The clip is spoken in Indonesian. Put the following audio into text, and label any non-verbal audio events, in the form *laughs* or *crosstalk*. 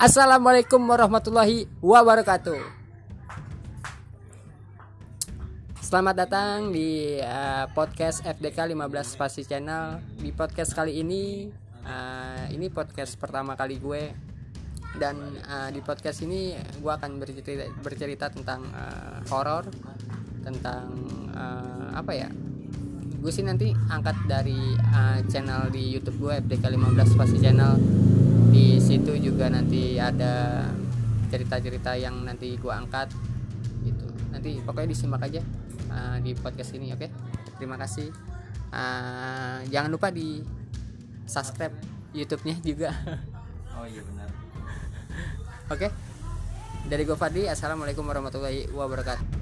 Assalamualaikum warahmatullahi wabarakatuh. Selamat datang di uh, podcast FDK 15 Spasi Channel. Di podcast kali ini, uh, ini podcast pertama kali gue dan uh, di podcast ini gue akan bercerita, bercerita tentang uh, horor, tentang uh, apa ya? Gue sih nanti angkat dari uh, channel di YouTube gue FDK 15 Spasi Channel juga nanti ada cerita-cerita yang nanti gua angkat gitu. Nanti pokoknya disimak aja uh, di podcast ini oke? Okay? terima kasih. Uh, jangan lupa di subscribe YouTube-nya juga. *laughs* Oh iya benar. Oke? Okay? dari gua Fadli assalamualaikum warahmatullahi wabarakatuh